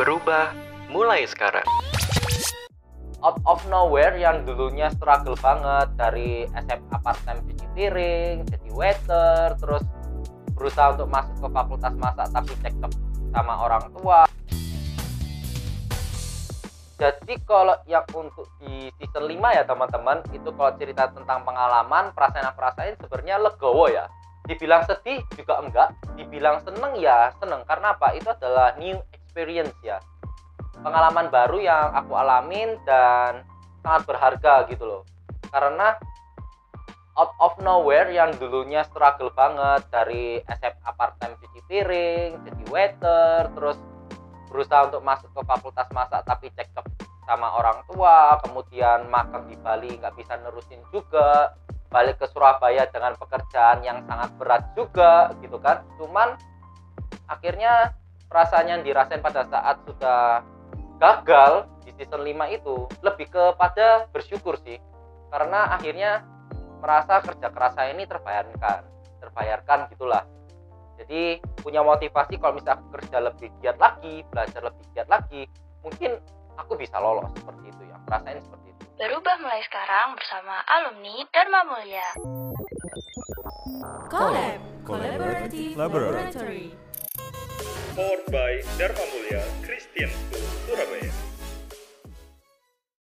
Berubah mulai sekarang. out of nowhere yang dulunya struggle banget dari SMA part time cuci piring, jadi waiter, terus berusaha untuk masuk ke fakultas masak tapi cekcok sama orang tua. Jadi kalau yang untuk di season 5 ya teman-teman, itu kalau cerita tentang pengalaman, perasaan-perasaan sebenarnya legowo ya. Dibilang sedih juga enggak, dibilang seneng ya seneng. Karena apa? Itu adalah new experience ya. Pengalaman baru yang aku alamin dan sangat berharga gitu loh. Karena out of nowhere yang dulunya struggle banget dari SMA part time cuci piring jadi waiter terus berusaha untuk masuk ke fakultas masak tapi cekcok sama orang tua kemudian makan di Bali nggak bisa nerusin juga balik ke Surabaya dengan pekerjaan yang sangat berat juga gitu kan. Cuman akhirnya perasaan yang dirasain pada saat sudah gagal di season 5 itu lebih kepada bersyukur sih. Karena akhirnya merasa kerja keras saya ini terbayarkan terbayarkan gitulah. Jadi punya motivasi kalau misalnya aku kerja lebih giat lagi belajar lebih giat lagi mungkin aku bisa lolos seperti itu ya rasain seperti itu. Berubah mulai sekarang bersama alumni Dharma Mulia. Collab Collaborative Laboratory powered by Dharma Mulia Christian School Surabaya.